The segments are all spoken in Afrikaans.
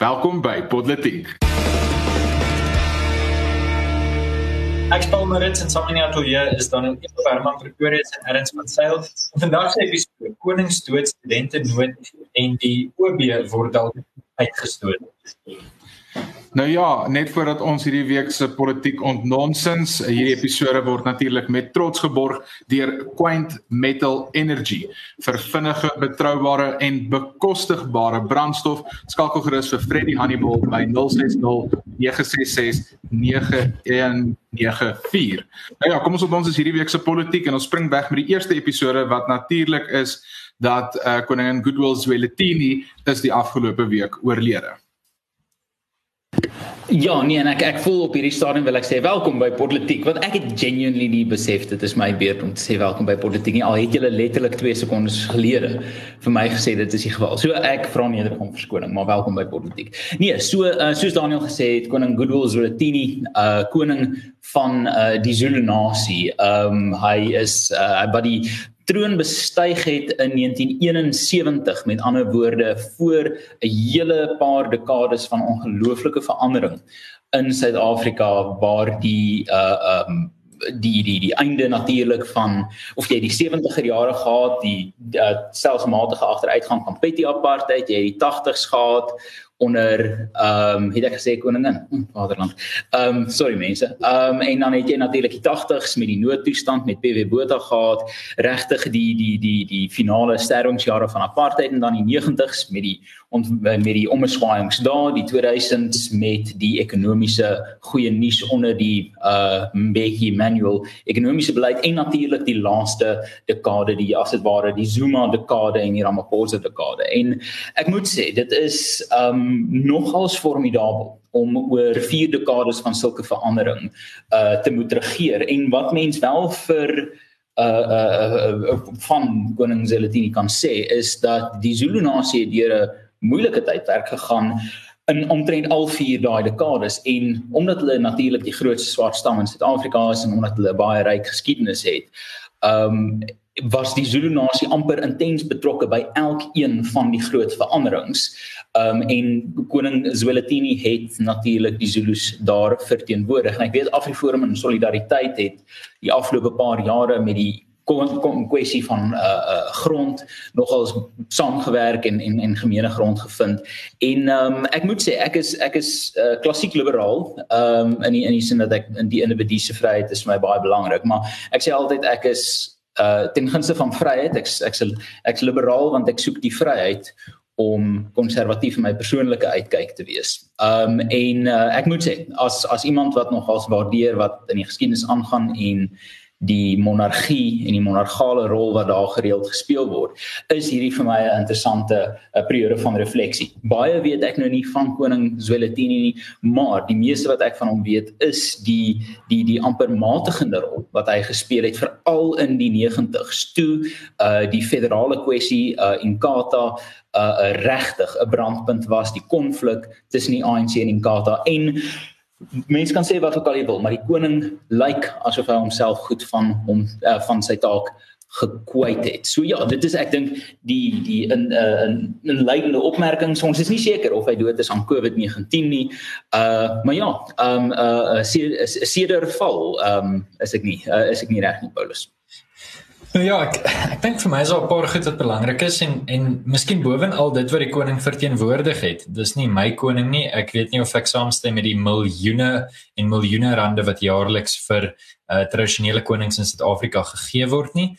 Welkom by Podletiek. Ek spel Marits en saam in die ateljee is dan ook Eva Herman Pretoria en Erns van Sail. Vandag se episode Koningsdood studente nood en die OB word dalk uitgestoot. Nou ja, net voordat ons hierdie week se politiek ontnonsens, hierdie episode word natuurlik met trots geborg deur Quaint Metal Energy vir vinnige, betroubare en bekostigbare brandstof. Skakel gerus vir Freddy Hannibal by 060 966 9194. Nou ja, kom ons op ons is hierdie week se politiek en ons spring weg met die eerste episode wat natuurlik is dat uh, koningin Goodwill Zwelithini is die afgelope week oorlede. Ja, nee en ek ek voel op hierdie stadium wil ek sê welkom by Politiek want ek het genuinely nie besef dit is my beurt om te sê welkom by Politiek nie al het julle letterlik 2 sekondes gelede vir my gesê dit is die geval. So ek vra nederig om verskoning, maar welkom by Politiek. Nee, so uh, soos Daniel gesê het, koning Goodwill Zwelithini, uh koning van uh die Zulu nasie. Ehm um, hy is uh wat die troon bestyg het in 1971 met ander woorde voor 'n hele paar dekades van ongelooflike verandering in Suid-Afrika waar die uh um die die die einde natuurlik van of jy die 70er jare gehad die uh, selfsmatige agteruitgang van petty apartheid jy die 80s gehad onder ehm um, het ek gesê koningin hm, vaderland. Ehm um, sorry mense. Ehm um, en dan het jy natuurlik die 80s met die noodtoestand met PW Botha gehad, regtig die die die die finale sterwingsjare van apartheid en dan die 90s met die met die omswaaiings daar, die 2000s met die ekonomiese goeie nuus onder die uh Mbeki manual ekonomiese beleid en natuurlik die laaste dekade die as dit ware die Zuma dekade en die Ramaphosa dekade. En ek moet sê dit is ehm um, nogals formidabel om oor 4 dekades van sulke verandering uh te moet regeer en wat mens wel vir uh uh, uh van koning Zelitini kan sê is dat die Zulu nasie deur 'n moeilike tydperk gegaan in omtrent al 4 daai dekades en omdat hulle natuurlik die grootste swart stam in Suid-Afrika is en omdat hulle baie ryk geskiedenis het um was die Zulu nasie amper intens betrokke by elkeen van die groot veranderings. Um en koning Zwelithini het natuurlik die Zulus daar verteenwoordig. En ek weet Afriforum en Solidariteit het die afgelope paar jare met die kwessie van uh uh grond nogals saamgewerk en en en gemeene grond gevind. En um ek moet sê ek is ek is uh klassiek liberaal um in die, in die sin dat ek in die individu se vryheid is my baie belangrik, maar ek sê altyd ek is uh ten gunste van vryheid ek ek sal ek's liberaal want ek soek die vryheid om konservatief in my persoonlike uitkyk te wees. Um en uh, ek moet sê as as iemand wat nogals waardeer wat in die geskiedenis aangaan en die monargie en die monargale rol wat daar gereeld gespeel word, is hierdie vir my 'n interessante 'n periode van refleksie. Baie weet ek nou nie van koning Zwelithini nie, maar die meeste wat ek van hom weet is die die die amper matigende rol wat hy gespeel het veral in die 90's toe uh die federale kwessie uh in Kata 'n uh, regtig 'n brandpunt was die konflik tussen die ANC en Inkatha en mense kan sê wat ook al jy wil, maar die koning lyk asof hy homself goed van hom uh, van sy taak gekwyt het. So ja, dit is ek dink die die in 'n uh, in leidende opmerkings. Ons is nie seker of hy dood is aan COVID-19 nie. Uh maar ja, ehm um, uh sederval ehm um, is ek nie uh, is ek nie reg nie Paulus. Nou ja, ek ek dink vir my is daar 'n paar goed wat belangrik is en en miskien bovenal dit wat die koning verteenwoordig het. Dis nie my koning nie. Ek weet nie of ek saamstem met die miljoene en miljoene rande wat jaarliks vir uh tradisionele konings in Suid-Afrika gegee word nie.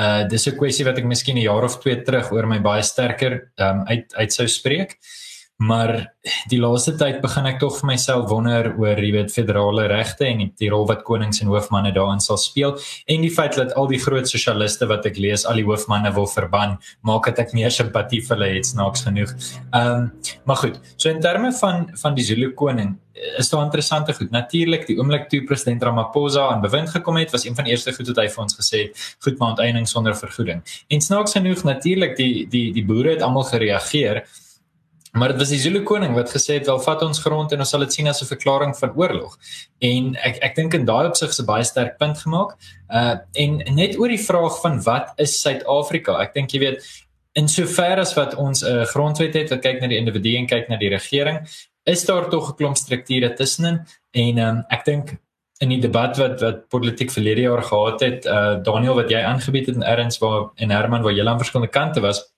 Uh dis 'n kwessie wat ek miskien 'n jaar of 2 terug oor my baie sterker um uit uit sou spreek. Maar die laaste tyd begin ek tog vir myself wonder oor, jy weet, federale regte en die rol wat konings en hoofmanne daarin sal speel en die feit dat al die groot sosialiste wat ek lees, al die hoofmanne wil verban, maak dit ek meer simpatie vir hulle het snaaks genoeg. Ehm, um, maar goed. So in terme van van die Zulu koning is daar interessante goed. Natuurlik die oomblik toe president Ramaphosa aan bewind gekom het, was een van die eerste goed wat hy vir ons gesê het, goed maar onteiening sonder vergoeding. En snaaks genoeg natuurlik die die die boere het almal gereageer. Maar dit was die Zulu koning wat gesê het wel vat ons grond en ons sal dit sien as 'n verklaring van oorlog. En ek ek dink in daai opsig se baie sterk punt gemaak. Uh en net oor die vraag van wat is Suid-Afrika? Ek dink jy weet in sover as wat ons 'n uh, grondwet het wat kyk na die individu en kyk na die regering, is daar tog 'n klomp strukture tussenin en um, ek dink in die debat wat wat politiek verlede jaar gehad het, uh, Daniel wat jy aangebied het en Erns waar en Herman waar julle aan verskillende kante was,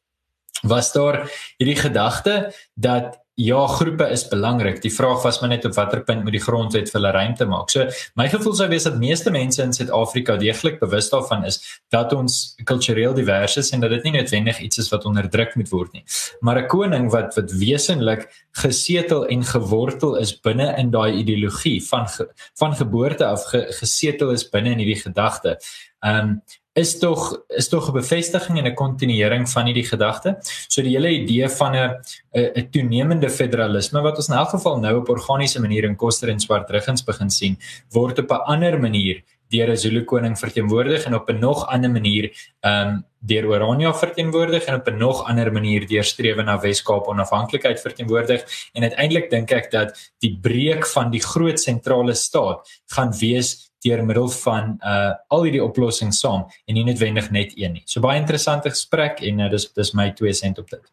was daar hierdie gedagte dat ja, groepe is belangrik. Die vraag was maar net op watter punt moet die grondwet vir hulle ruimte maak. So my gevoel sou wees dat meeste mense in Suid-Afrika deeglik bewus daarvan is dat ons kultureel divers is en dat dit nie noodwendig iets is wat onderdruk moet word nie. Maar 'n koning wat wat wesenlik gesetel en gewortel is binne in daai ideologie van ge, van geboorte af ge, gesetel is binne in hierdie gedagte. Ehm um, is tog is tog 'n bevestiging en 'n kontinuering van hierdie gedagte. So die hele idee van 'n 'n toenemende federalisme wat ons in elk geval nou op organiese manier in Koster en Swartruggens begin sien, word op 'n ander manier deur 'n Zulu koning verteenwoordig en op 'n nog ander manier ehm um, deur Orania verteenwoordig en op 'n nog ander manier deur strewe na Wes-Kaap onafhanklikheid verteenwoordig en uiteindelik dink ek dat die breek van die groot sentrale staat gaan wees deur middel van uh al hierdie oplossings saam en nie noodwendig net een nie. So baie interessante gesprek en uh, dis dis my 2 sent op dit.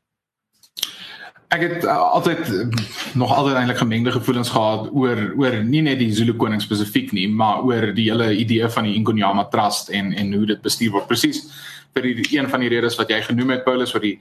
Ek het uh, altyd uh, nog altyd eintlik gemengde gevoelens gehad oor oor nie net die Zulu koning spesifiek nie, maar oor die hele idee van die Ingonyama Trust en en hoe dit bestuur word. Presies vir die een van die redes wat jy genoem het Paulus vir die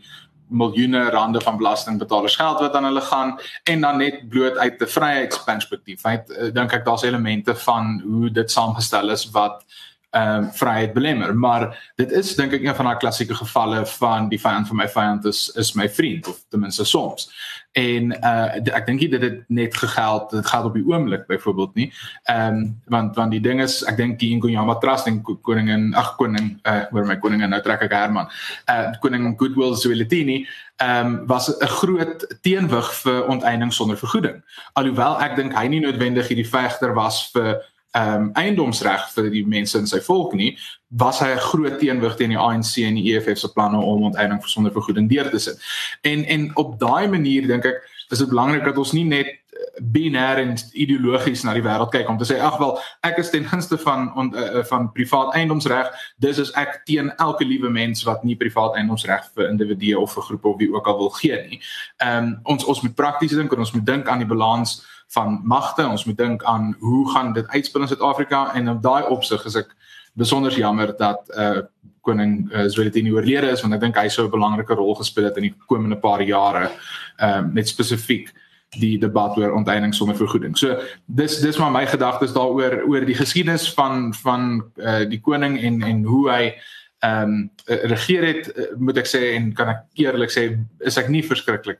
miljoene rande van belastingbetalers geld wat aan hulle gaan en dan net bloot uit 'n vryheidsperspektief. Hy eh, dink ek daar's elemente van hoe dit saamgestel is wat ehm um, vryheid belemmer, maar dit is dink ek een van daai klassieke gevalle van die vyand van my vyand is is my vriend of ten minste soms. En uh ek dink dit het net gegeld, dit gaan op die oomblik byvoorbeeld nie. Ehm um, want want die ding is ek dink die Ngonyama Trust en koningin ag koning uh oor my koningin nou trek ek Herman. Uh koning Goodwill Zwelithini ehm um, was 'n groot teenwig vir onteiening sonder vergoeding. Alhoewel ek dink hy nie noodwendig hierdie vegter was vir ehm um, eiendomsreg vir die mense in sy volk nie, was hy 'n groot teenwig teen die ANC en die EFF se planne om onteiening vir sonder vergoeding deur te sit. En en op daai manier dink ek is dit belangrik dat ons nie net eh, binêr en ideologies na die wêreld kyk om te sê ag wel ek is ten gunste van on, uh, van privaat eiendomsreg dis is ek teen elke liewe mens wat nie privaat eiendomsreg vir individue of vir groepe of wie ook al wil gee nie. Ehm um, ons ons moet prakties dink en ons moet dink aan die balans van magte. Ons moet dink aan hoe gaan dit uitspeel in Suid-Afrika en op daai opsig is ek besonder jammer dat uh koning uh, Zwelithini oorlede is want ek dink hy sou 'n belangrike rol gespeel het in die komende paar jare ehm uh, net spesifiek die debat oor onteiening sonder vergoeding. So dis dis maar my gedagtes daaroor oor die geskiedenis van van uh die koning en en hoe hy ehm um, regeer het moet ek sê en kan ek eerlik sê is ek nie verskriklik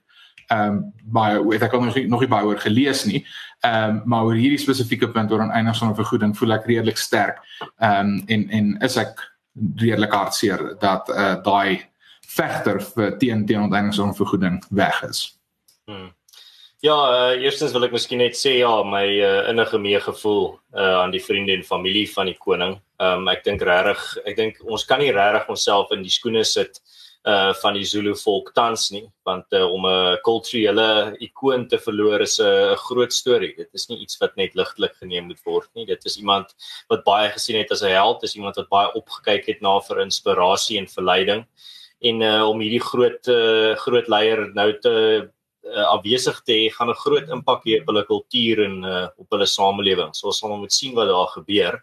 ehm um, baie weet ek al nog nog nie baie oor gelees nie. Ehm um, maar oor hierdie spesifieke punt oor aaneindig sonder vergoeding voel ek redelik sterk. Ehm um, en en is ek redelik hartseer dat uh, daai vegter vir teen teen aaneindig sonder vergoeding weg is. Hmm. Ja, uh, eerstens wil ek miskien net sê ja, my uh, innige meegevoel uh, aan die vriende en familie van die koning. Ehm um, ek dink regtig, ek dink ons kan nie regtig onsself in die skoene sit uh van die Zulu volk tans nie want uh, om 'n kulturele ikoon te verloor is 'n groot storie. Dit is nie iets wat net ligtelik geneem moet word nie. Dit is iemand wat baie gesien het as 'n held, dis iemand wat baie opgekyk het na vir inspirasie en verleiding. En uh om hierdie groot uh, groot leier nou te uh, afwesig te hê gaan 'n groot impak hê op hulle kultuur en uh, op hulle samelewing. So ons sal moet sien wat daar gebeur.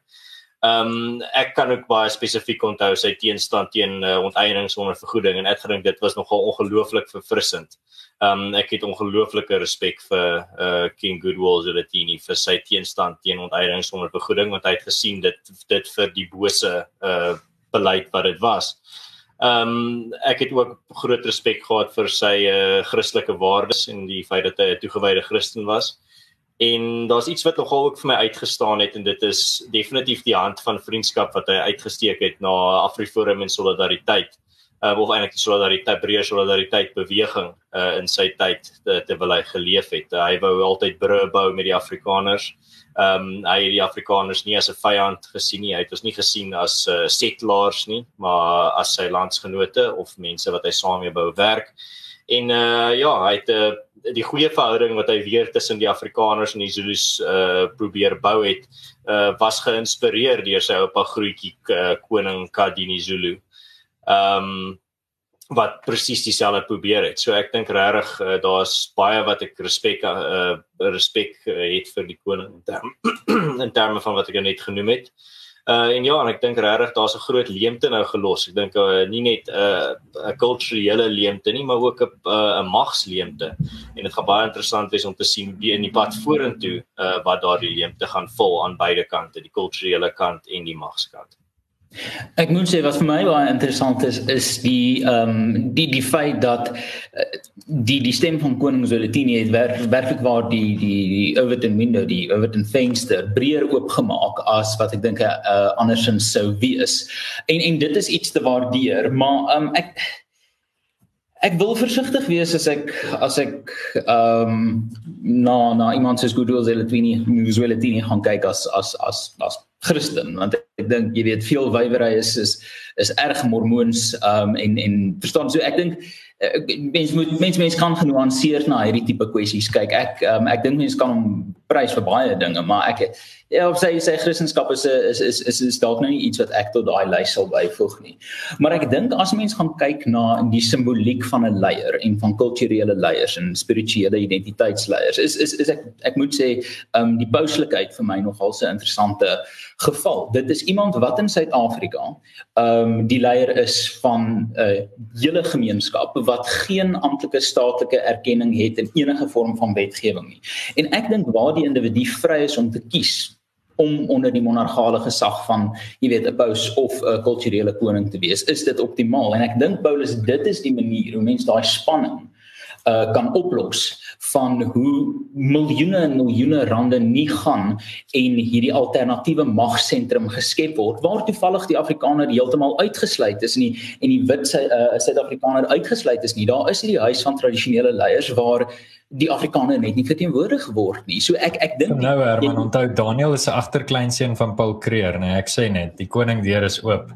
Ehm um, ek kan ook baie spesifiek onthou sy teenstand teen uh, onteiening sonder vergoeding en ek dink dit was nogal ongelooflik verfrissend. Ehm um, ek het ongelooflike respek vir uh, King Goodwill Zwelithini vir sy teenstand teen onteiening sonder vergoeding want hy het gesien dit dit vir die bose uh, beleid wat dit was. Ehm um, ek het ook groot respek gehad vir sy uh, Christelike waardes en die feit dat hy 'n toegewyde Christen was. En daar's iets wat nogal ook vir my uitgestaan het en dit is definitief die hand van vriendskap wat hy uitgesteek het na Afriforum en solidariteit. Uh, of eintlik die solidariteit breë solidariteit beweging uh, in sy tyd terwyl hy geleef het. Uh, hy wou altyd brûe bou met die Afrikaners. Ehm um, hy het die Afrikaners nie as 'n vyand gesien nie. Hy het ons nie gesien as uh, settlers nie, maar as sy landsgenote of mense wat hy saam mee wou werk. En uh ja, hy het 'n uh, die goeie verhouding wat hy weer tussen die Afrikaners en die Zulus uh probeer bou het uh was geïnspireer deur sy oupa grootjie uh, koning Kadini Zulu. Um wat presies dieselfde probeer het. So ek dink regtig uh, daar's baie wat ek respek uh respek uh, het vir die koning in terme in terme van wat ek net genoem het. Uh en ja, en ek dink regtig daar's 'n groot leemte nou gelos. Ek dink uh, nie net 'n uh, 'n kulturele leemte nie, maar ook 'n 'n uh, magsleemte. En dit gaan baie interessant wees om te sien wie in die pad vorentoe uh wat daardie leemte gaan vul aan beide kante, die kulturele kant en die magskant. Ek moet sê wat vir my baie interessant is is die ehm um, die die feit dat uh, die die stem van koning Zwelithini het werk, werklik waar die die die Overton window die Overton venster breër oopgemaak as wat ek dink 'n uh, andersins sou wees. En en dit is iets te waardeer, maar ehm um, ek Ek wil versigtig wees as ek as ek ehm um, na na iemand soos Goodwill Zwelithini Zwelithini gaan kyk as as as as Christen. Want ek, dink jy weet veel wywery is is is erg mormoons um en en verstaan? So ek dink mens moet mens mens kan genuanceerd na hierdie tipe kwessies kyk. Ek um, ek dink mense kan hom prys vir baie dinge maar ek ja sy sy Christendom is is is is, is dalk nou nie iets wat ek tot daai lys sal byvoeg nie maar ek dink as mense gaan kyk na die simboliek van 'n leier en van kulturele leiers en spirituele identiteitsleiers is is is ek ek moet sê um die pauslikheid vir my nogal 'n interessante geval. Dit is iemand wat in Suid-Afrika ehm um, die leier is van 'n uh, hele gemeenskap wat geen amptelike staatlike erkenning het in enige vorm van wetgewing nie. En ek dink waar die individu vry is om te kies om onder die monargale gesag van, jy weet, 'n paus of 'n kulturele koning te wees, is dit optimaal. En ek dink Paulus dit is die manier hoe mense daai spanning uh kan oplos van hoe miljoene en miljoene rande nie gaan en hierdie alternatiewe magsentrum geskep word waar toevallig die Afrikaner heeltemal uitgesluit is nie en die wit uh, Suid-Afrikaner uitgesluit is nie. Daar is hierdie huis van tradisionele leiers waar die Afrikaner net nie verteenwoordig word nie. So ek ek dink Nou Herman, onthou Daniel is 'n agterkleinseun van Paul Creer, nee, ek sê net, die koning deur is oop.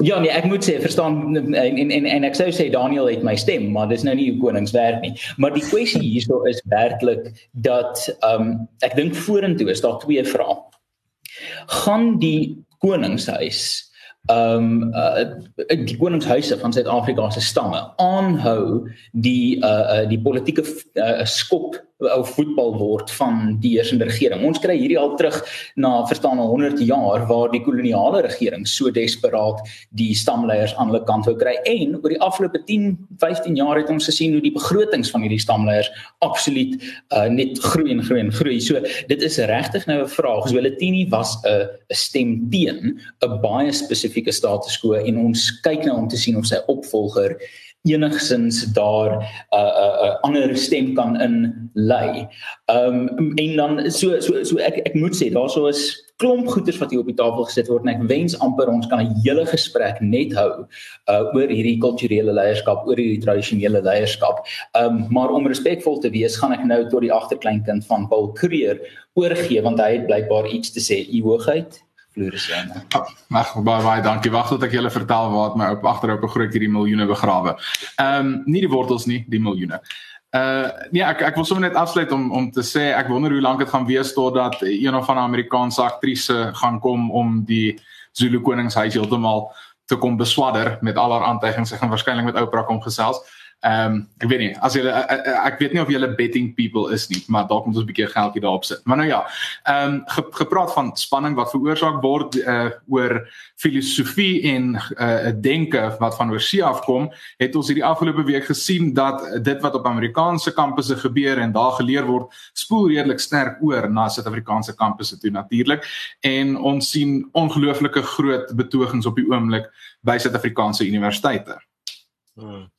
Ja nee, ek moet sê verstaan en en en, en ek sou sê Daniel het my stem, maar dis nou nie hoe konings werk nie. Maar die kwessie hierso is werklik dat ehm um, ek dink vorentoe is daar twee vrae. Gaan die koningshuis ehm um, uh, die koningshuise van Suid-Afrika se stamme aanhou die uh, uh die politieke uh, skop of voetbal word van die heersende regering. Ons kry hierdie al terug na verstaan al 100 jaar waar die koloniale regering so desperaat die stamleiers aan hulle kant wou kry en oor die afgelope 10, 15 jaar het ons gesien hoe die begrotings van hierdie stamleiers absoluut uh, net groei en groei en groei. So dit is regtig nou 'n vraag. Zwelithini was 'n 'n stem teen 'n baie spesifieke status quo en ons kyk nou om te sien of sy opvolger enigsins daar 'n uh, 'n uh, uh, ander stem kan in lei. Ehm um, en dan so so so ek ek moet sê daar sou is klomp goeders wat hier op die tafel gesit word en ek wens amper ons kan 'n hele gesprek net hou uh oor hierdie kulturele leierskap, oor hierdie tradisionele leierskap. Ehm um, maar om respekvol te wees, gaan ek nou tot die agterkleinkind van Paul Creer oorgee want hy het blykbaar iets te sê. U hoogheid Florisiana. Wag, baie baie dankie. Wag tot ek julle vertel waar my op agterop 'n groot hierdie miljoene begrawe. Ehm um, nie die wortels nie, die miljoene. Uh nee, ek ek wil sommer net afsluit om om te sê ek wonder hoe lank dit gaan wees totdat een of ander Amerikaanse aktrise gaan kom om die Zulu koningshuis heeltemal te kom beswadder met al haar aantuigings. Sy gaan waarskynlik met Oprah kom gesels. Ehm um, ek weet nie as jy ek, ek weet nie of jy 'n betting people is nie, maar dalk moet ons 'n bietjie geldjie daarop sit. Maar nou ja, ehm um, ge, gepraat van spanning wat veroorsaak word uh oor filosofie en uh denke wat van oorsee afkom, het ons hierdie afgelope week gesien dat dit wat op Amerikaanse kampusse gebeur en daar geleer word, spoel redelik sterk oor na Suid-Afrikaanse kampusse toe natuurlik en ons sien ongelooflike groot betogings op die oomblik by Suid-Afrikaanse universiteite. Hmm.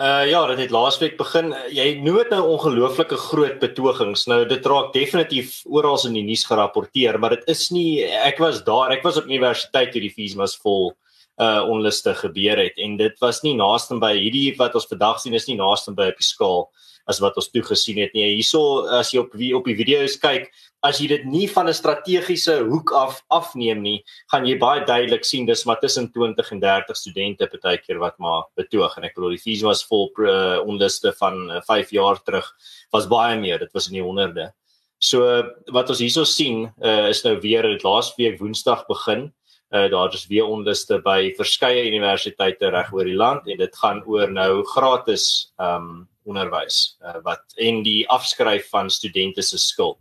Uh ja, dit het laasweek begin. Jy noem dit nou ongelooflike groot betogings. Nou dit raak definitief oral in die nuus gerapporteer, maar dit is nie ek was daar, ek was op universiteit toe die fees was vol uh onluste gebeur het en dit was nie naaste by hierdie wat ons vandag sien is nie naaste by op die skaal as wat ons toe gesien het nie. Hierso as jy op wie op die video's kyk, as jy dit nie van 'n strategiese hoek af afneem nie, gaan jy baie duidelik sien dis maar tussen 20 en 30 studente partykeer wat maar betoog en ek bedoel die fees was vol uh, onluste van uh, 5 jaar terug was baie meer, dit was in die honderde. So wat ons hierso sien uh, is nou weer dit laas week Woensdag begin Uh daar is weer onluste by verskeie universiteite reg oor die land en dit gaan oor nou gratis um onderwys uh, wat en die afskryf van studente se skuld.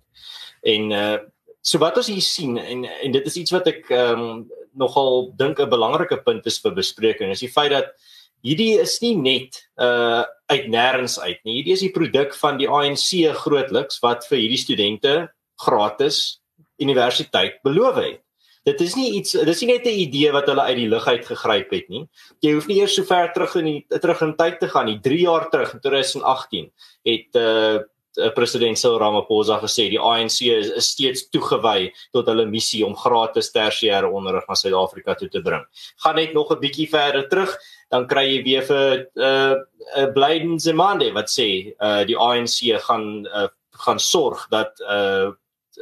En uh so wat ons hier sien en en dit is iets wat ek um nogal dink 'n belangrike punt is vir bespreking is die feit dat hierdie is nie net uh uit nêrens uit nie. Hierdie is die produk van die ANC grootliks wat vir hierdie studente gratis universiteit beloof het. Dit is nie iets dis nie net 'n idee wat hulle uit die lug uit gegryp het nie. Jy hoef nie eers so ver terug in die terug in tyd te gaan nie. 3 jaar terug in 2018 het uh president Cyril Ramaphosa gesê die ANC is, is steeds toegewy tot hulle missie om gratis tersiêre onderrig na Suid-Afrika toe te bring. Gaan net nog 'n bietjie verder terug, dan kry jy weer vir 'n uh, uh, Blyden Zemande wat sê uh, die ANC gaan uh, gaan sorg dat uh,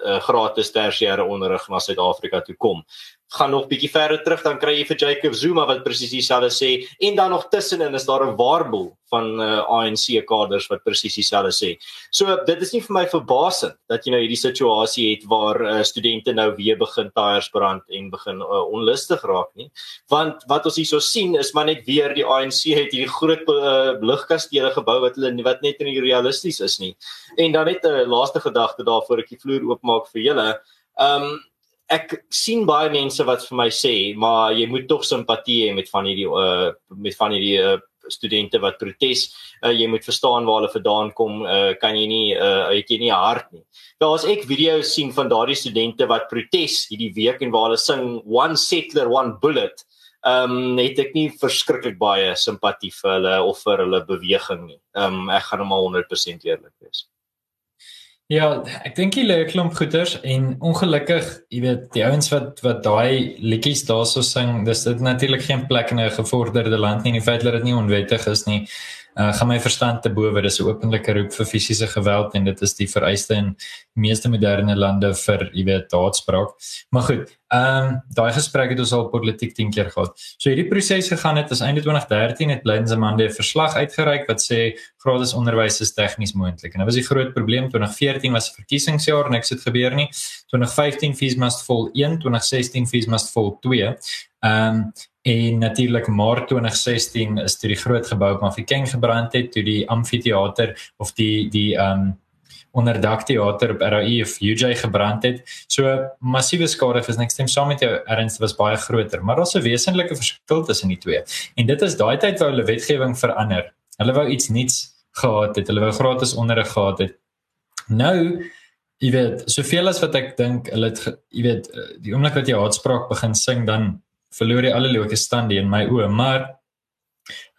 uh, gratis tersiêre onderrig na Suid-Afrika toe kom. Gaan nog bietjie verder terug dan kry jy vir Jacob Zuma wat presies dieselfde sê en dan nog tussenin is daar 'n waarboel van uh, ANC kaders wat presies dieselfde sê. So dit is nie vir my verbasend dat jy nou hierdie situasie het waar uh, studente nou weer begin tyres brand en begin uh, onlustig raak nie. Want wat ons hierso sien is maar net weer die ANC het hierdie groot uh, ligkastele gebou wat hulle wat net nie realisties is nie. En dan net 'n uh, laaste gedagte daarvoor ek die vloer oopmaak vir julle. Ehm um, ek sien baie mense wat vir my sê, maar jy moet tog simpatie hê met van hierdie uh met van hierdie uh, studente wat protes. Uh, jy moet verstaan waar hulle vandaan kom. Uh, kan jy nie uh, het jy nie hart nie. Daar's ek video's sien van daardie studente wat protes hierdie week en waar hulle sing one settler one bullet. Ehm um, het ek nie verskriklik baie simpatie vir hulle of vir hulle beweging nie. Ehm um, ek gaan hom al 100% eerlik wees. Ja, ek dink jy lê 'n klomp goeters en ongelukkig, jy weet, die ouens wat wat daai liedjies daarso sing, dis dit natuurlik geen plek in 'n gevorderde land nie. Die feit dat dit nie onwettig is nie, uh, gaan my verstand te bowe. Dis 'n openlike roep vir fisiese geweld en dit is die vereiste in meeste moderne lande vir, jy weet, daadspraak. Maar goed, ehm um, daai gesprek het ons al politiek 10 keer gehad. So hierdie proses gegaan het is einde 2013 het Blindsmande 'n verslag uitgereik wat sê gratis onderwys is tegnies moontlik. En dit was die groot probleem 2014 was 'n verkiesingsjaar niks het gebeur nie. 2015 fees must fall 1, 2016 fees must fall 2. Ehm um, En natuurlik Maart 2016 is toe die groot gebou op Mafeking gebrand het, toe die amfitheater of die die um onderdak teater op RAI of UJ gebrand het. So massiewe skade is niks stem saam met jou erns was baie groter, maar daar's 'n wesenlike verskil tussen die twee. En dit is daai tyd wou hulle wetgewing verander. Hulle wou iets nuuts gehad het. Hulle wou gratis onderrig gehad het. Nou Jy weet, soveel as wat ek dink, hulle het jy weet, die oomblik wat jy haatspraak begin sing dan verloor jy alle logiese stande in my oë, maar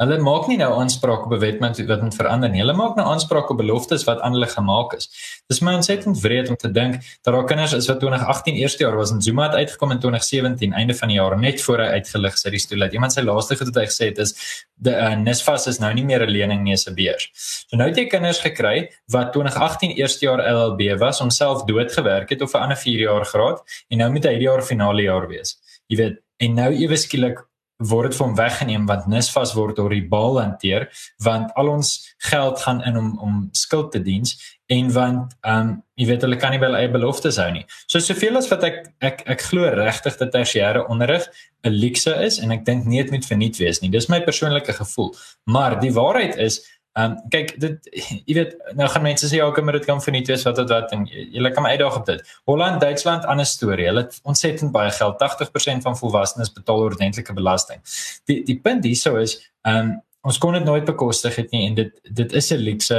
hulle maak nie nou aanspraak op 'n wet wat moet verander nie. Hulle maak nou aanspraak op beloftes wat aan hulle gemaak is. Dis my ontsettend wreed om te dink dat daar kinders is wat 2018 eerste jaar was en Zuma het uitgekom in 2017 einde van die jaar net voor hy uitgelig sy die stoel het. Iemand sy laaste goed wat hy gesê het is die uh, Nisfas is nou nie meer 'n lening nie, 'n beurs. So nou het jy kinders gekry wat 2018 eerste jaar LLB was, homself dood gewerk het of 'n ander 4 jaar graad en nou moet hy hierdie jaar finale jaar wees. Jy weet en nou ewe skielik word dit van weggeneem want Nisvas word deur die bal hanteer want al ons geld gaan in om om skuld te diens en want ehm um, jy weet hulle kan nie wel eie beloftes hou nie. So soveel as wat ek ek ek glo regtig dat tersiêre onderrig 'n luukse is en ek dink nie dit moet verniet wees nie. Dis my persoonlike gevoel. Maar die waarheid is Ehm um, kyk dit jy weet nou gaan mense sê ja, kom maar dit kan verniet wees wat wat wat en jy kan my uitdaag op dit. Holland, Duitsland, ander storie. Hulle het ontsettend baie geld. 80% van volwassenes betaal ordentlike belasting. Die die punt hierso is ehm um, ons kon dit nooit bekostig het nie en dit dit is 'n luukse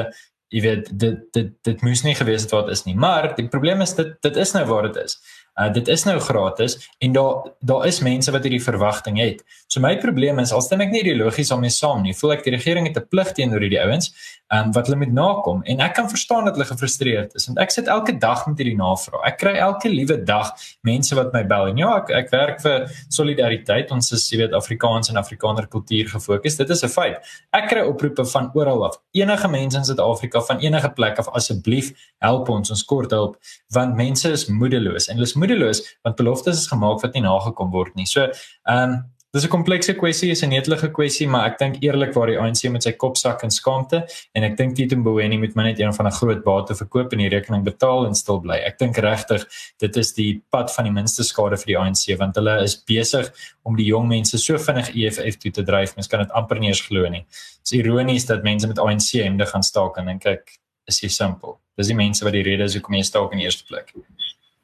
jy weet dit dit dit moes nie gewees het wat is nie. Maar die probleem is dit dit is nou waar dit is. Uh dit is nou gratis en daar daar is mense wat hierdie verwagting het. So my probleem is al stem ek nie ideologies daarmee saam nie. Voel ek die regering het 'n plig teenoor hierdie ouens um wat hulle moet nakom en ek kan verstaan dat hulle gefrustreerd is want ek sit elke dag met hierdie navraag. Ek kry elke liewe dag mense wat my bel en ja, ek ek werk vir solidariteit. Ons is, jy weet, Afrikaans en Afrikaner kultuur gefokus. Dit is 'n feit. Ek kry oproepe van oral af. Enige mense in Suid-Afrika van enige plek af asseblief help ons, ons kort hulp want mense is moedeloos en hulle is moedeloos want beloftes is gemaak wat nie nagekom word nie. So, ehm um, dis 'n komplekse kwessie, is 'n netelige kwessie, maar ek dink eerlikwaar die ANC met sy kop sak in skaamte en ek dink Tito Mboweni moet maar net een van 'n groot bate verkoop en die rekening betaal en stil bly. Ek dink regtig dit is die pad van die minste skade vir die ANC want hulle is besig om die jong mense so vinnig EFF toe te dryf. Mens kan dit amper nie eens glo nie. Dit is ironies dat mense met ANC hemde gaan staak en dink ek is jy simpel. Dis die mense wat die rede is hoekom jy staak in die eerste plek.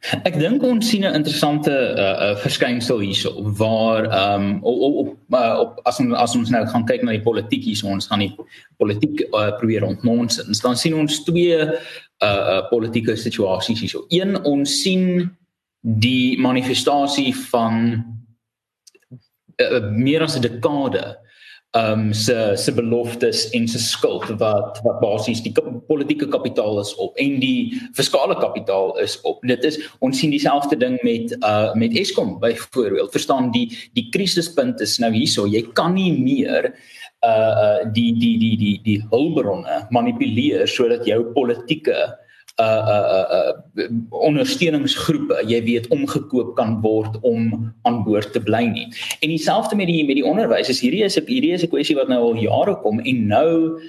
Ek dink ons sien 'n interessante uh, uh verskynsel hierso waar ehm um, op op, uh, op as ons as ons nou gaan kyk na die politiek hier so ons gaan die politiek uh, probeer ontnonsens dan sien ons twee uh, uh politieke situasies hierso. Een ons sien die manifestasie van uh, meer as 'n dekade um se se beloftes en se skuld wat wat basies die politieke kapitaal is op en die fiskale kapitaal is op. Dit is ons sien dieselfde ding met uh met Eskom byvoorbeeld. Verstaan die die krisispunt is nou hierso. Jy kan nie meer uh uh die die die die die hulpbronne manipuleer sodat jou politieke uh uh uh ondersteuningsgroepe jy weet omgekoop kan word om aan boord te bly nie. En dieselfde met die met die onderwys. Is hierdie is 'n hierdie is 'n kwessie wat nou al jare kom en nou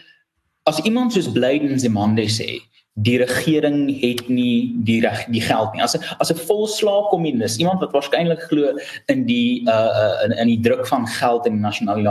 as iemand soos Blyden Zimande sê, die regering het nie die reg die geld nie. As 'n as 'n volslaag kommunis, iemand wat waarskynlik glo in die uh, uh in in die druk van geld en nasionale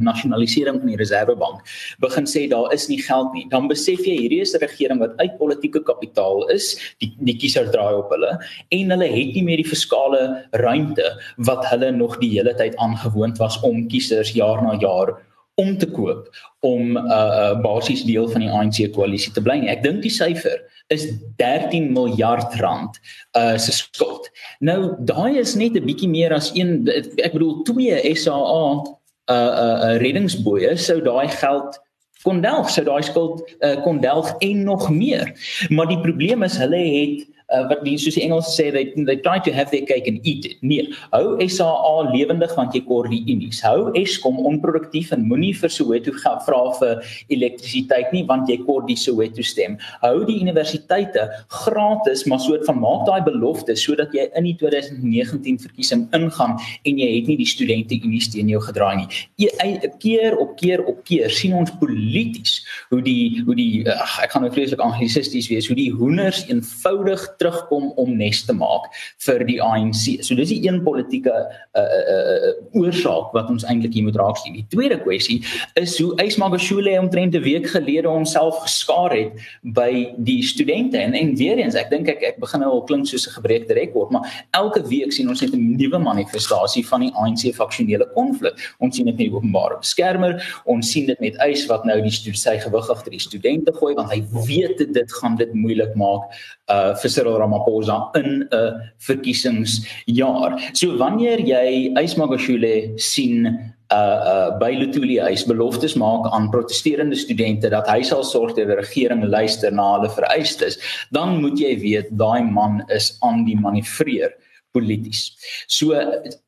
nasionalisering van die reservebank, begin sê daar is nie geld nie. Dan besef jy hierdie is 'n regering wat uit politieke kapitaal is, die die kiezer draai op hulle en hulle het nie meer die fiskale ruimte wat hulle nog die hele tyd aangewoond was om kiesers jaar na jaar om te koop om 'n uh, uh, basies deel van die ANC koalisie te bly. Ek dink die syfer is 13 miljard rand uh se skuld. Nou daai is net 'n bietjie meer as een ek bedoel twee SAA uh uh reddingsboeye sou daai geld kon delf, sou daai skuld uh, kon delf en nog meer. Maar die probleem is hulle het uh, wat die soos die Engels sê they they try to have their cake and eat it. Nee, hou SAA lewendig want jy kor die unies. Hou Eskom onproduktief en moenie vir Soweto vra vir elektrisiteit nie want jy kor die Soweto stem. Hou die universiteite gratis, maar soort van maak daai belofte sodat jy in die 2019 verkiesing ingaan en jy het nie die studente unies teen jou gedraai nie. E keer op keer op keer sien ons polities hoe die hoe die ach, ek gaan nou vreeslik anglisisties wees, hoe die hoenders eenvoudig terugkom om nes te maak vir die ANC. So dis die een politieke uh uh uh oorsaak wat ons eintlik hier moet raak sien. Die tweede kwessie is hoe Ysmagashule omtrent 'n week gelede homself geskaar het by die studente en en weer eens ek dink ek ek begin nou al klink soos 'n gebreekte rekord, maar elke week sien ons net 'n nuwe manifestasie van die ANC faksionele konflik. Ons sien dit met die openbare beskermer, ons sien dit met Ys wat nou die sy gewig agter die studente gooi want hy weet dit gaan dit moeilik maak uh vir Cyril Ramaphosa in 'n verkiesingsjaar. So wanneer jy Ysmagashule sien uh uh by Lutuli huis beloftes maak aan protesterende studente dat hy sal sorg dat die regering luister na hulle vereistes, dan moet jy weet daai man is aan die manivreer polities. So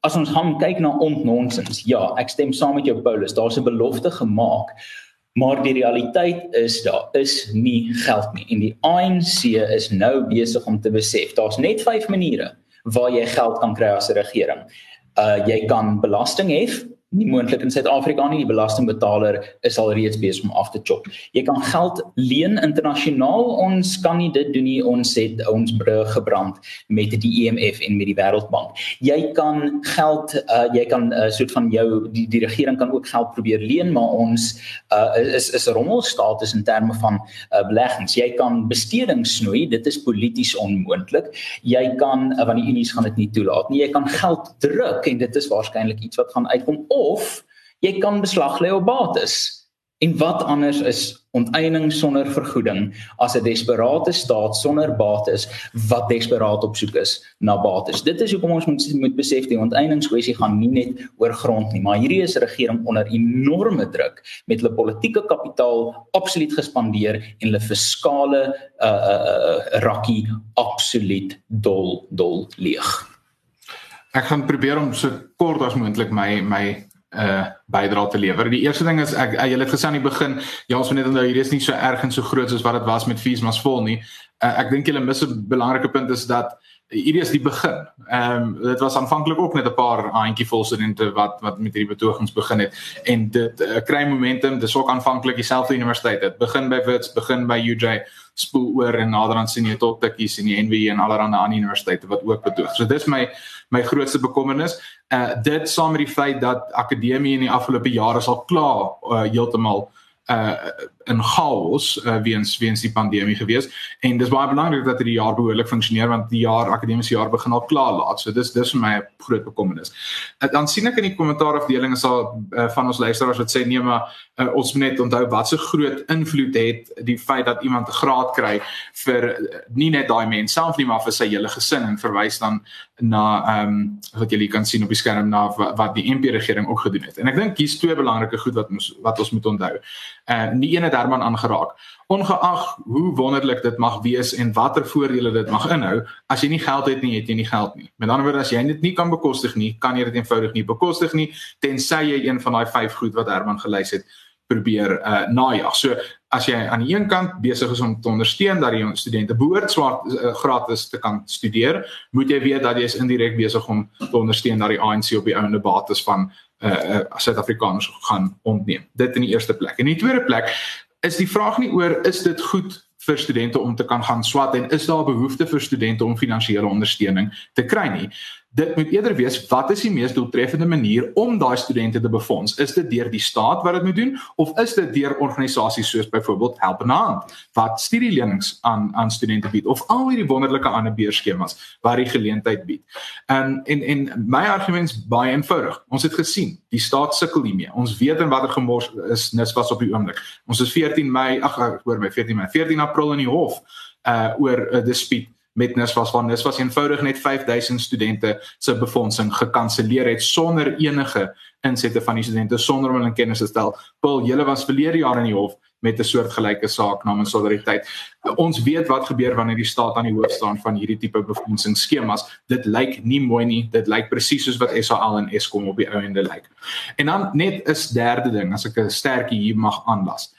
as ons gaan kyk na ontnonsens, ja, ek stem saam met jou Paulus, daar's 'n belofte gemaak maar die realiteit is daar is nie geld nie en die ANC is nou besig om te besef daar's net 5 maniere waar jy geld kan kry as 'n regering. Uh jy kan belasting hef nie moontlik in Suid-Afrika nie. Die belastingbetaler is al reeds besig om af te chop. Jy kan geld leen internasionaal. Ons kan nie dit doen nie. Ons het ons brûe gebrand met die IMF en met die Wêreldbank. Jy kan geld uh jy kan 'n uh, soort van jou die die regering kan ook geld probeer leen, maar ons uh is is 'n rommelstatus in terme van uh beleggings. Jy kan besteding snoei. Dit is polities onmoontlik. Jy kan uh, want die unies gaan dit nie toelaat nie. Jy kan geld druk en dit is waarskynlik iets wat gaan uitkom of jy kan beslag lê op bates. En wat anders is onteiening sonder vergoeding as 'n desperate staat sonder bates wat desperaat op soek is na bates. Dit is hoekom ons moet moet besef die onteieningskwessie gaan nie net oor grond nie, maar hierdie is 'n regering onder enorme druk met hulle politieke kapitaal absoluut gespandeer en hulle fiskale uh uh, uh rakkie absoluut dol dol leeg. Ek gaan probeer om so kort as moontlik my my uh bydra te lewer. Die eerste ding is ek jy het gesê aan die begin, ja, ons moet net onthou hier is nie so erg en so groot soos wat dit was met fees mas vol nie. Uh, ek dink julle mis 'n belangrike punt is dat hierdie is die begin. Ehm um, dit was aanvanklik ook net 'n paar handjievol studente wat wat met hierdie betogings begin het en dit uh, kry momentum. Dis ook aanvanklik dieselfde universiteit. Dit begin by Wits, begin by UJ, spoel oor en naderhand sien jy tot tikkies in die NWU en allerlei ander universiteite wat ook betoog. So dis my my grootste bekommernis. Uh dit saam met die feit dat akademie in die afgelope jare sal klaar uh, heeltemal uh in chaos uh, weens weens die pandemie gewees en dis baie belangrik dat hierdie jaar behoorlik funksioneer want die jaar akademiese jaar begin al klaar laat. So dis dis vir my 'n groot bekommernis. Uh, dan sien ek in die kommentaarafdeling is al uh, van ons luisteraars wat sê nee maar uh, ons moet net onthou wat so groot invloed het die feit dat iemand 'n graad kry vir uh, nie net daai mens self nie maar vir sy hele gesin en verwys dan na ehm um, wat julle kan sien op die skerm na wat, wat die MP regering ook gedoen het. En ek dink hier's twee belangrike goed wat ons wat ons moet onthou. Uh nie een het Herman aangeraak. Ongeag hoe wonderlik dit mag wees en watter voordele dit mag inhou, as jy nie geld het nie, het jy nie geld nie. Met ander woorde, as jy dit nie kan bekostig nie, kan jy dit eenvoudig nie bekostig nie tensy jy een van daai vyf goed wat Herman gelys het probeer uh najag. So as jy aan die een kant besig is om te ondersteun dat die studente behoort swart uh, gratis te kan studeer, moet jy weet dat jy is indirek besig om te ondersteun dat die ANC op die ouende bates van uh Suid-Afrikaners gaan ontneem. Dit in die eerste plek. En in die tweede plek is die vraag nie oor is dit goed vir studente om te kan gaan swat en is daar behoefte vir studente om finansiële ondersteuning te kry nie dit moet eerder wees wat is die mees doeltreffende manier om daai studente te befonds? Is dit deur die staat wat dit moet doen of is dit deur organisasies soos byvoorbeeld Helpende Hand wat studielenings aan aan studente bied of al hierdie wonderlike ander beurskemas wat die geleentheid bied? En en en my argument is baie eenvoudig. Ons het gesien, die staat sukkel hiermee. Ons weet in watter gemors is nis was op die oomblik. Ons is 14 Mei, ag hoor my 14 Mei, 14 April in die hof uh oor 'n uh, dispuut met NSFAS van NSFAS eenvoudig net 5000 studente se befondsing gekanselleer het sonder enige insette van die studente sonder om hulle in kennis te stel. Paul, julle was verlede jaar in die hof met 'n soortgelyke saak namens Solidariteit. Ons weet wat gebeur wanneer die staat aan die hoof staan van hierdie tipe befondsingsskemas. Dit lyk nie mooi nie. Dit lyk presies soos wat SAL en Eskom op die ou ende lyk. En dan net 'n derde ding as ek 'n sterkie hier mag aanlas.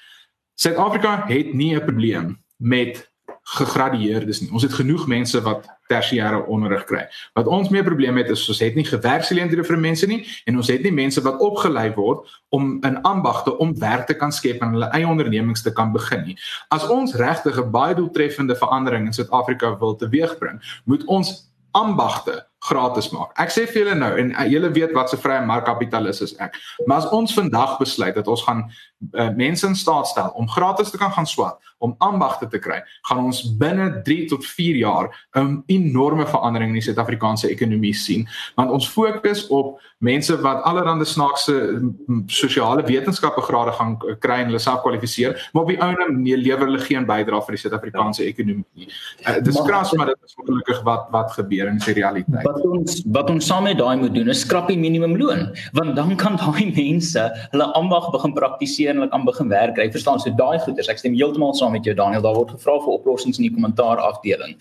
Suid-Afrika het nie 'n probleem met gegradueerdes nie. Ons het genoeg mense wat tersiêre onderrig kry. Wat ons meer probleme het is ons het nie gewerksgeleenthede vir mense nie en ons het nie mense wat opgelei word om in ambagte om werk te kan skep en hulle eie ondernemings te kan begin nie. As ons regtig 'n baie doeltreffende verandering in Suid-Afrika wil teweegbring, moet ons ambagte gratis maak. Ek sê vir julle nou en julle weet wat se vrye markkapitalis is ek. Maar as ons vandag besluit dat ons gaan uh, mense in staat stel om gratis te kan gaan swat, om ambagte te kry, gaan ons binne 3 tot 4 jaar 'n enorme verandering in die Suid-Afrikaanse ekonomie sien, want ons fokus op mense wat allerlei snaakse sosiale wetenskappe grade gaan kry en hulle self kwalifiseer, maar op die ou end nee lewer hulle geen bydrae vir die Suid-Afrikaanse ja. ekonomie nie. Uh, dis kras maar dit is ongelukkig wat wat gebeur in die realiteit wat ons wat ons saam met daai moet doen is skrap die minimumloon want dan kan daai mense hulle ambag begin praktiseer en hulle kan begin werk kry. Verstaan so daai goeders ek stem heeltemal saam met jou Daniel. Daar word gevra vir oplossings in die kommentaar afdeling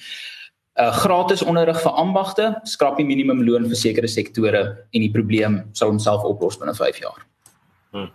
uh, gratis onderrig vir ambagte skrap die minimumloon vir sekere sektore en die probleem sal homself oplos binne 5 jaar. Hmm.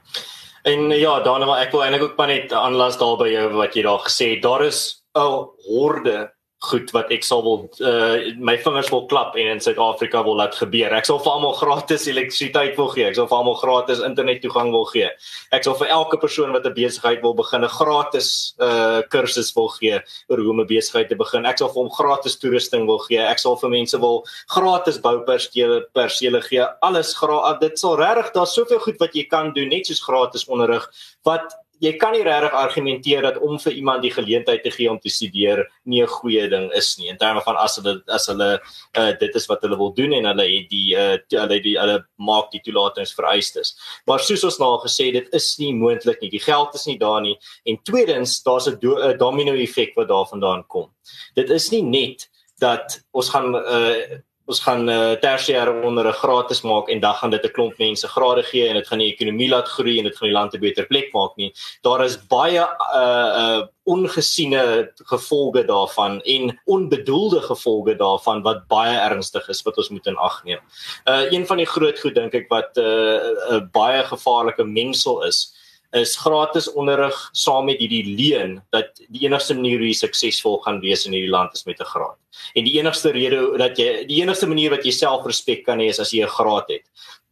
en ja Daniel ek wil eintlik ook maar net aanlas daar by jou wat jy daar gesê het. Daar is 'n horde goed wat ek sal wil uh, my vingers wil klap en in Suid-Afrika wil laat gebeur. Ek sal vir almal gratis elektrisiteit wil gee. Ek sal vir almal gratis internet toegang wil gee. Ek sal vir elke persoon wat 'n besigheid wil begin 'n gratis uh kursus wil gee oor hoe om 'n besigheid te begin. Ek sal vir hom gratis toerusting wil gee. Ek sal vir mense wil gratis bouperstele persele gee. Alles gratis. Dit sal regtig daar's soveel goed wat jy kan doen net soos gratis onderrig wat jy kan nie regtig argumenteer dat om vir iemand die geleentheid te gee om te studeer nie 'n goeie ding is nie in terme van as hulle as hulle uh, dit is wat hulle wil doen en hulle het die uh, hulle die hulle maak die toelatings vereistes. Maar soos ons nou al gesê dit is nie moontlik nie. Die geld is nie daar nie en tweedens daar's 'n do, domino effek wat daarvandaan kom. Dit is nie net dat ons gaan uh, ons gaan uh, tersiêre onder 'n gratis maak en dan gaan dit 'n klomp mense grade gee en dit gaan die ekonomie laat groei en dit gaan die land 'n beter plek maak nie. Daar is baie uh uh ongesiene gevolge daarvan en onbedoelde gevolge daarvan wat baie ernstig is wat ons moet in ag neem. Uh een van die groot goed dink ek wat 'n uh, uh, baie gevaarlike mengsel is is gratis onderrig saam met hierdie leen dat die enigste manier hoe jy suksesvol gaan wees in hierdie land is met 'n graad. En die enigste rede dat jy die enigste manier wat jy selfrespek kan hê is as jy 'n graad het.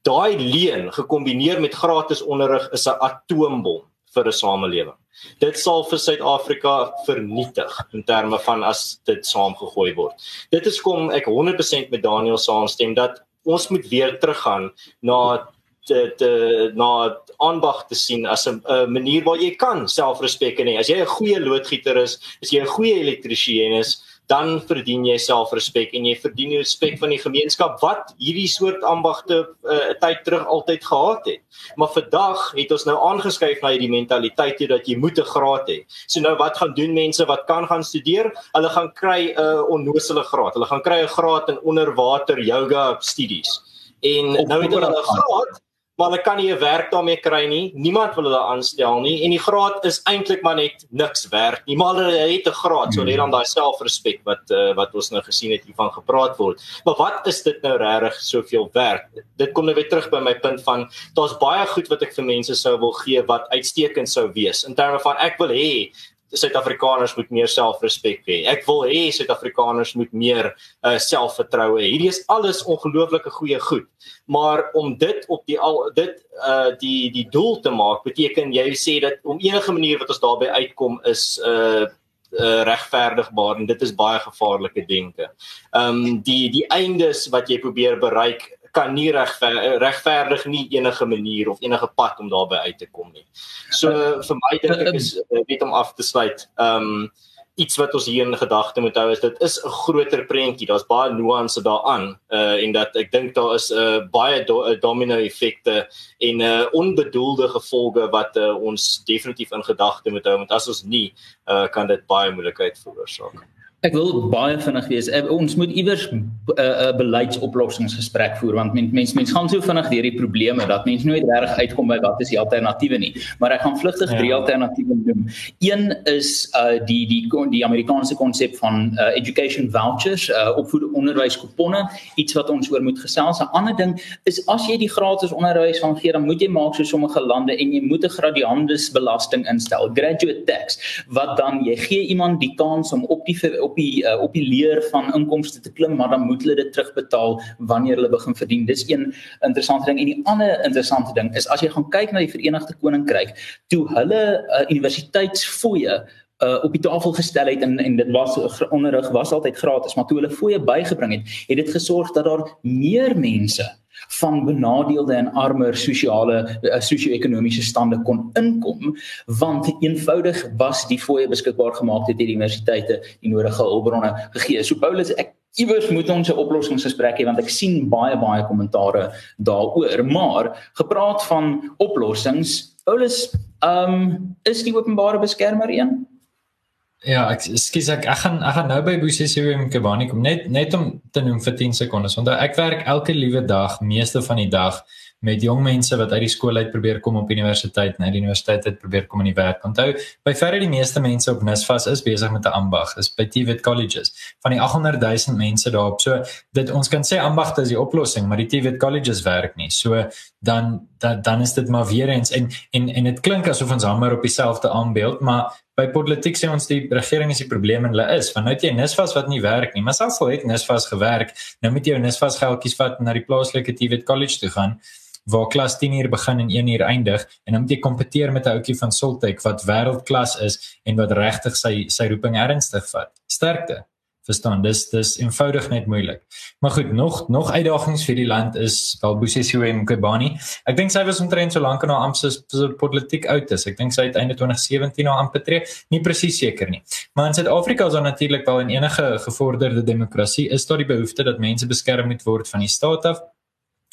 Daai leen gekombineer met gratis onderrig is 'n atoombom vir 'n samelewing. Dit sal vir Suid-Afrika vernietig in terme van as dit saamgegooi word. Dit is kom ek 100% met Daniel saamstem dat ons moet weer teruggaan na te te na aanbag te sien as 'n manier waar jy kan selfrespek hê. As jy 'n goeie loodgieter is, as jy 'n goeie elektriesien is, dan verdien jy selfrespek en jy verdien die respek van die gemeenskap wat hierdie soort ambagte 'n uh, tyd terug altyd gehad het. Maar vandag het ons nou aangeskuif na hierdie mentaliteit toe dat jy moet 'n graad hê. So nou wat gaan doen mense wat kan gaan studeer? Hulle gaan kry 'n uh, onnosele graad. Hulle gaan kry 'n graad in onderwater yoga studies. En nou het hulle 'n graad maar hulle kan nie 'n werk daarmee kry nie. Niemand wil hulle aanstel nie en die graad is eintlik maar net niks werd nie. Maar hulle het 'n graad, so hulle het dan daai selfrespek wat uh, wat ons nou gesien het hiervan gepraat word. Maar wat is dit nou regtig soveel werd? Dit kom nou weer terug by my punt van daar's baie goed wat ek vir mense sou wil gee wat uitstekend sou wees in terme van ek wil hê Suid-Afrikaners moet meer selfrespek hê. Ek wil hê Suid-Afrikaners moet meer uh, selfvertroue hê. Hierdie is alles ongelooflike goeie goed. Maar om dit op die al dit uh die die doel te maak beteken jy sê dat om enige manier wat ons daarbey uitkom is uh uh regverdigbaar en dit is baie gevaarlike denke. Um die die eindes wat jy probeer bereik kan nie regver, regverdig nie enige manier of enige pad om daarby uit te kom nie. So vir my dink ek is eh, weet om af te sluit. Um iets wat ons hier in gedagte moet hou is dit is 'n groter prentjie. Daar's baie nuance daaraan uh en dat ek dink daar is 'n uh, baie do, uh, domino effekte en uh onbedoelde gevolge wat uh, ons definitief in gedagte moet hou want as ons nie uh kan dit baie moeilikheid veroorsaak. Ek wil baie vinnig wees. Eh, ons moet iewers 'n uh, uh, beleidsoplossingsgesprek voer want mense mense mens gaan so vinnig deur die probleme dat mense nooit reg uitkom by wat is die alternatiewe nie. Maar ek gaan vlugtig ja. drie alternatiewe noem. Een is uh die die die Amerikaanse konsep van uh, education vouchers, uh opvoed onderwyskupone, iets wat ons oor moet gesels. 'n Ander ding is as jy die gratis onderwys van gee, dan moet jy maak so sommige lande en jy moet 'n gradiandesbelasting instel, graduate tax, wat dan jy gee iemand die kans om op die op op die uh, op die leer van inkomste te klim, maar dan moet hulle dit terugbetaal wanneer hulle begin verdien. Dis een interessante ding en die ander interessante ding is as jy gaan kyk na die Verenigde Koninkryk, toe hulle uh, universiteitsfooie uh op die tafel gestel het en en dit was onderrig was altyd gratis maar toe hulle fooie bygebring het het dit gesorg dat daar meer mense van benadeelde en armer sosiale uh, sosio-ekonomiese stande kon inkom want eenvoudig was die fooie beskikbaar gemaak het hierdie universiteite die nodige hulpbronne gegee. So Paulus ek iewers moet ons 'n oplossingsgesprek hê want ek sien baie baie kommentare daaroor maar gepraat van oplossings Paulus ehm um, is die openbare beskermer een Ja, ek skus ek ek gaan ek gaan nou by Bosesewe Mkebani kom net net om te noem vir 10 sekondes. Want ek werk elke liewe dag, meeste van die dag met jong mense wat uit die skool uit probeer kom op universiteit, net die universiteit uit probeer kom in die werk. Onthou, by verre die meeste mense op Nisvas is besig met 'n ambag, is by TVET colleges. Van die 800 000 mense daarop, so dit ons kan sê ambagte is die oplossing, maar die TVET colleges werk nie. So dan dan dan is dit maar weer eens en en en dit klink asof ons hamer op dieselfde aanbeeld, maar by politiek sê ons die regering is die probleem en hulle is want nou het jy Nisvas wat nie werk nie maar selfs al het Nisvas gewerk nou moet jy jou Nisvas geldjies vat na die plaaslike TVET college toe gaan waar klas 10 uur begin en 1 uur eindig en dan moet jy kompeteer met 'n ouetjie van Soltech wat wêreldklas is en wat regtig sy sy roeping ernstig vat. Sterkte verstaan dis dis eenvoudig net moeilik. Maar goed nog nog uitdagings vir die land is wel Bosesio en Kobani ek dink sy was omtrent so lank in haar amptes politiek oud is. Ek dink sy het einde 2017 na ampt betree. Nie presies seker nie. Maar in Suid-Afrika is daar natuurlik wel in enige gevorderde demokrasie is daar die behoefte dat mense beskerm moet word van die staat af.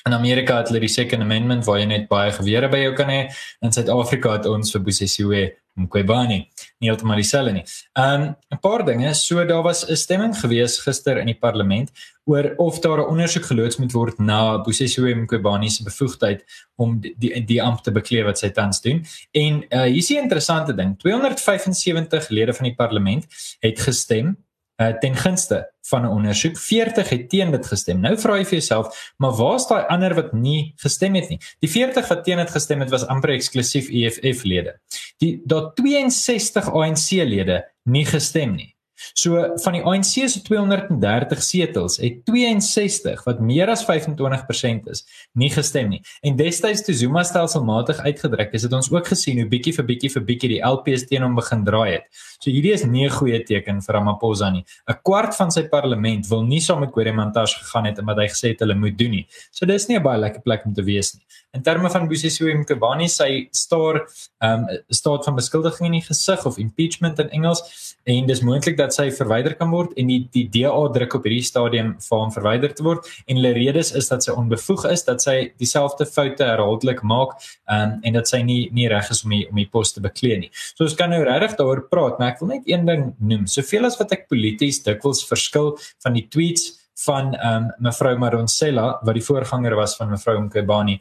In Amerika het hulle die Second Amendment waar jy net baie gewere by jou kan hê. In Suid-Afrika het ons vir Bosesio Mqobani nie heeltemal dieselfde nie. Um 'n paar dinge, so daar was 'n stemming gewees gister in die parlement oor of daar 'n ondersoek geloods moet word na Bosesio Mqobani se bevoegdheid om die die, die ampt te bekleed wat sy tans doen. En uh hier is 'n interessante ding. 275 lede van die parlement het gestem uh, ten gunste van 'n ondersoek. 40 het teen dit gestem. Nou vra jy vir jouself, maar waar's daai ander wat nie gestem het nie? Die 40 wat teen dit gestem het was amper eksklusief EFF lede. Die daar 62 ANC lede nie gestem nie. So van die ANC se 230 setels het 62 wat meer as 25% is, nie gestem nie. En destyds toe Zuma stelselmatig uitgedruk is, het ons ook gesien hoe bietjie vir bietjie vir bietjie die LPs teen hom begin draai het. So hierdie is nie 'n goeie teken vir Ramaphosa nie. 'n Kwart van sy parlement wil nie saam met Guremantas gegaan het omdat hy gesê het hulle moet doen nie. So dis nie 'n baie lekker plek om te wees nie. In terme van Busisiwe Mkhwebane sy staar ehm um, staat van beskuldiging in die gesig of impeachment in Engels en dis moontlik dat sy verwyder kan word en die die DA druk op hierdie stadium vir hom verwyder te word en hulle redes is dat sy onbevoeg is dat sy dieselfde foute herhaaldelik maak um, en dat sy nie nie reg is om die, om die pos te beklee nie. So ons kan nou regtig daaroor praat, maar ek wil net een ding noem. Soveel as wat ek polities dikwels verskil van die tweets van um, mevrou Maronsela wat die voorganger was van mevrou Mkhwebane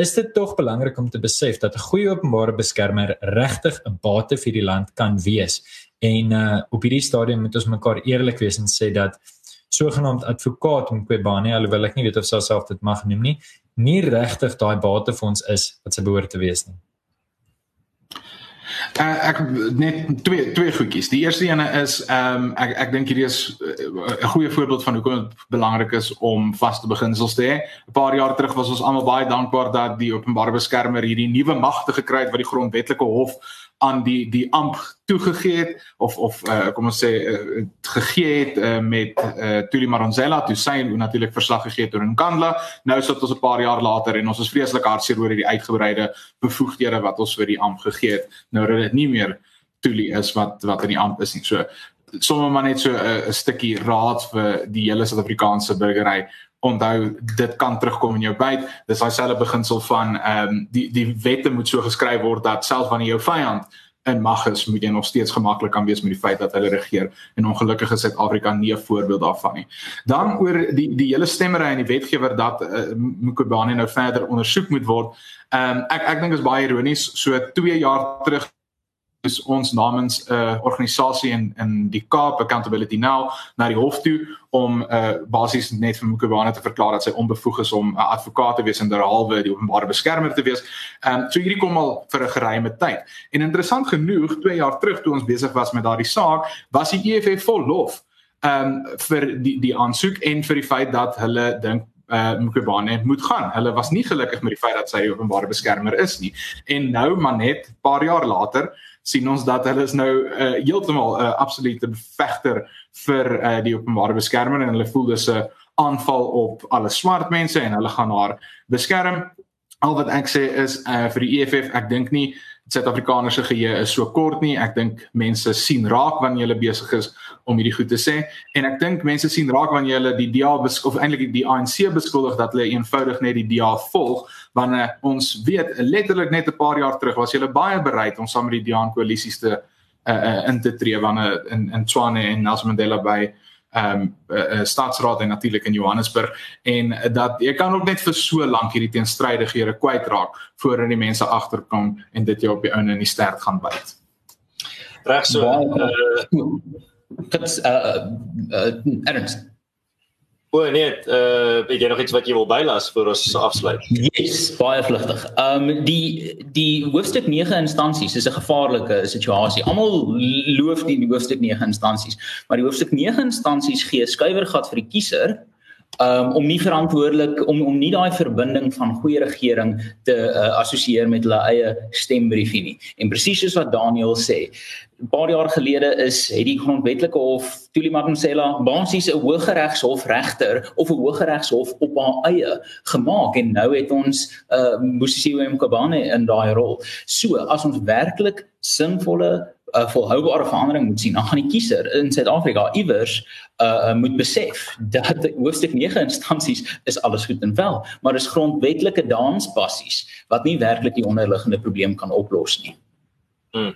is dit tog belangrik om te besef dat 'n goeie openbare beskermer regtig 'n bate vir die land kan wees en uh op hierdie stadium moet ons mekaar eerlik wees en sê dat sogenaamd advokaat Mkhwebane alhoewel ek nie weet of sy self dit mag noem nie nie regtig daai bate vir ons is wat sy behoort te wees nie Uh, ek net twee twee goedjies. Die eerste ene is ehm um, ek ek dink hierdie is eh, 'n uh, goeie voorbeeld van hoekom dit belangrik is om vaste beginsels te hê. 'n Paar jaar terug was ons almal baie dankbaar dat die openbare beskermer hierdie nuwe magte gekry het wat die grondwetlike hof aan die die amp toegegee het of of uh, kom ons sê uh, gegee het uh, met uh, Tuli Maronzela toe sy natuurlik verslag gegee het oor Nkandla. Nou sit ons 'n paar jaar later en ons is vreeslik hartseer oor hierdie uitgebreide bevoegdhede wat ons vir die amp gegee het nou dat dit nie meer Tuli is wat wat in die amp is nie. So sommer maar net so 'n uh, stukkie raad vir die hele Suid-Afrikaanse burgery onthou dit kan terugkom in jou byt. Dis daai selfe beginsel van ehm um, die die wette moet so geskryf word dat selfs wanneer jou vyand in mag is moet jy nog steeds gemaklik kan wees met die feit dat hulle regeer. En ongelukkig is Suid-Afrika nie 'n voorbeeld daarvan nie. Dan oor die die hele stemmery en die wetgewer dat uh, Mkhwebane nou verder ondersoek moet word. Ehm um, ek ek dink is baie ironies. So 2 jaar terug is ons namens 'n uh, organisasie in in die Kaap Accountability Now na die hof toe om uh, basies net vir Mkhwebane te verklaar dat sy onbevoeg is om 'n uh, advokaat te wees en derhalwe die openbare beskermer te wees. Ehm um, so hierdie kom al vir 'n geruime tyd. En interessant genoeg, 2 jaar terug toe ons besig was met daardie saak, was die EFF vol lof ehm um, vir die die aansoek en vir die feit dat hulle dink uh Mkhwebane moet gaan. Hulle was nie gelukkig met die feit dat sy openbare beskermer is nie. En nou maar net paar jaar later sien ons dat hulle is nou uh, heeltemal 'n uh, absolute vegter vir uh, die openbare beskermer en hulle voel dis 'n aanval op alle swart mense en hulle gaan haar beskerm. Al wat ek sê is uh, vir die EFF, ek dink nie Suid-Afrikaners se geheue is so kort nie. Ek dink mense sien raak wanneer hulle besig is om hierdie goed te sê en ek dink mense sien raak wanneer hulle die DA of eintlik die ANC beskuldig dat hulle eenvoudig net die DA volg wanneer ons weet letterlik net 'n paar jaar terug was hulle baie bereid om saam met die DA koalisies te uh, uh, in te tree wanneer in in Tswane en Nelson Mandela by ehm um, uh, staatsraad en natuurlik in Johannesburg en uh, dat jy kan ook net vir so lank hierdie teenstrydighede kwyt raak voordat die mense agterkom en dit jou op die ouene in die stert gaan byt. Reg so. Dit uh, uh, uh, O nee, uh het jy nog iets wat jy wil bylas voor ons afsluit? Yes, baie vlugtig. Um die die hoofstuk 9 instansies is 'n gevaarlike situasie. Almal loof die hoofstuk 9 instansies, maar die hoofstuk 9 instansies gee skuiwergat vir die kiezer um om nie verantwoordelik om om nie daai verbinding van goeie regering te uh, assosieer met hulle eie stembriefie nie. En presies soos wat Daniel sê, 'n paar jaar gelede is het die grondwetlike hof Tuli Magnosela basies 'n hooggeregshof regter of 'n hooggeregshof op haar eie gemaak en nou het ons uh Mosisiwe Mkabane in daai rol. So as ons werklik sinvolle 'n uh, volhoubare verandering moet sien, dan gaan die kiezer in Suid-Afrika iewers uh moet besef dat hoofstuk 9 instansies is alles goed en wel, maar dis grondwetlike danspassies wat nie werklik die onderliggende probleem kan oplos nie. Hmm.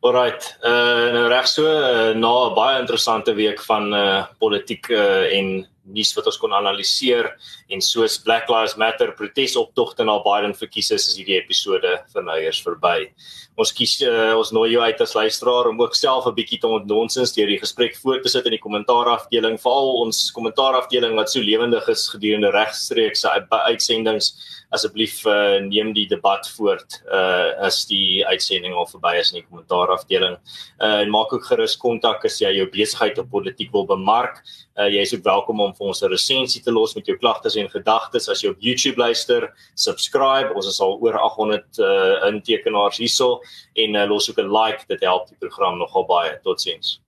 Alright. Uh nou reg so uh, na 'n baie interessante week van uh politiek uh, en nuus wat ons kon analiseer en soos Black Lives Matter protesoptogte na Biden verkies is, is hierdie episode vir nou eers verby. Ons kies uh, ons nooi jou uit as luisteraar om ook self 'n bietjie te ontnonsens deur die gesprek voort te sit in die kommentaarafdeling, veral ons kommentaarafdeling wat so lewendig is gedurende regstreekse uitsendings asseblief uh, neem die debat voort uh as die uitsending al verby is in die kommentaar afdeling. Uh en maak ook gerus kontak as jy jou besigheid op politiek wil bemark. Uh jy is ook welkom om vir ons 'n resensie te los met jou klagtes en gedagtes as jy op YouTube luister. Subscribe. Ons is al oor 800 uh intekenaars hierso en uh, los ook 'n like. Dit help die program nogal baie. Totsiens.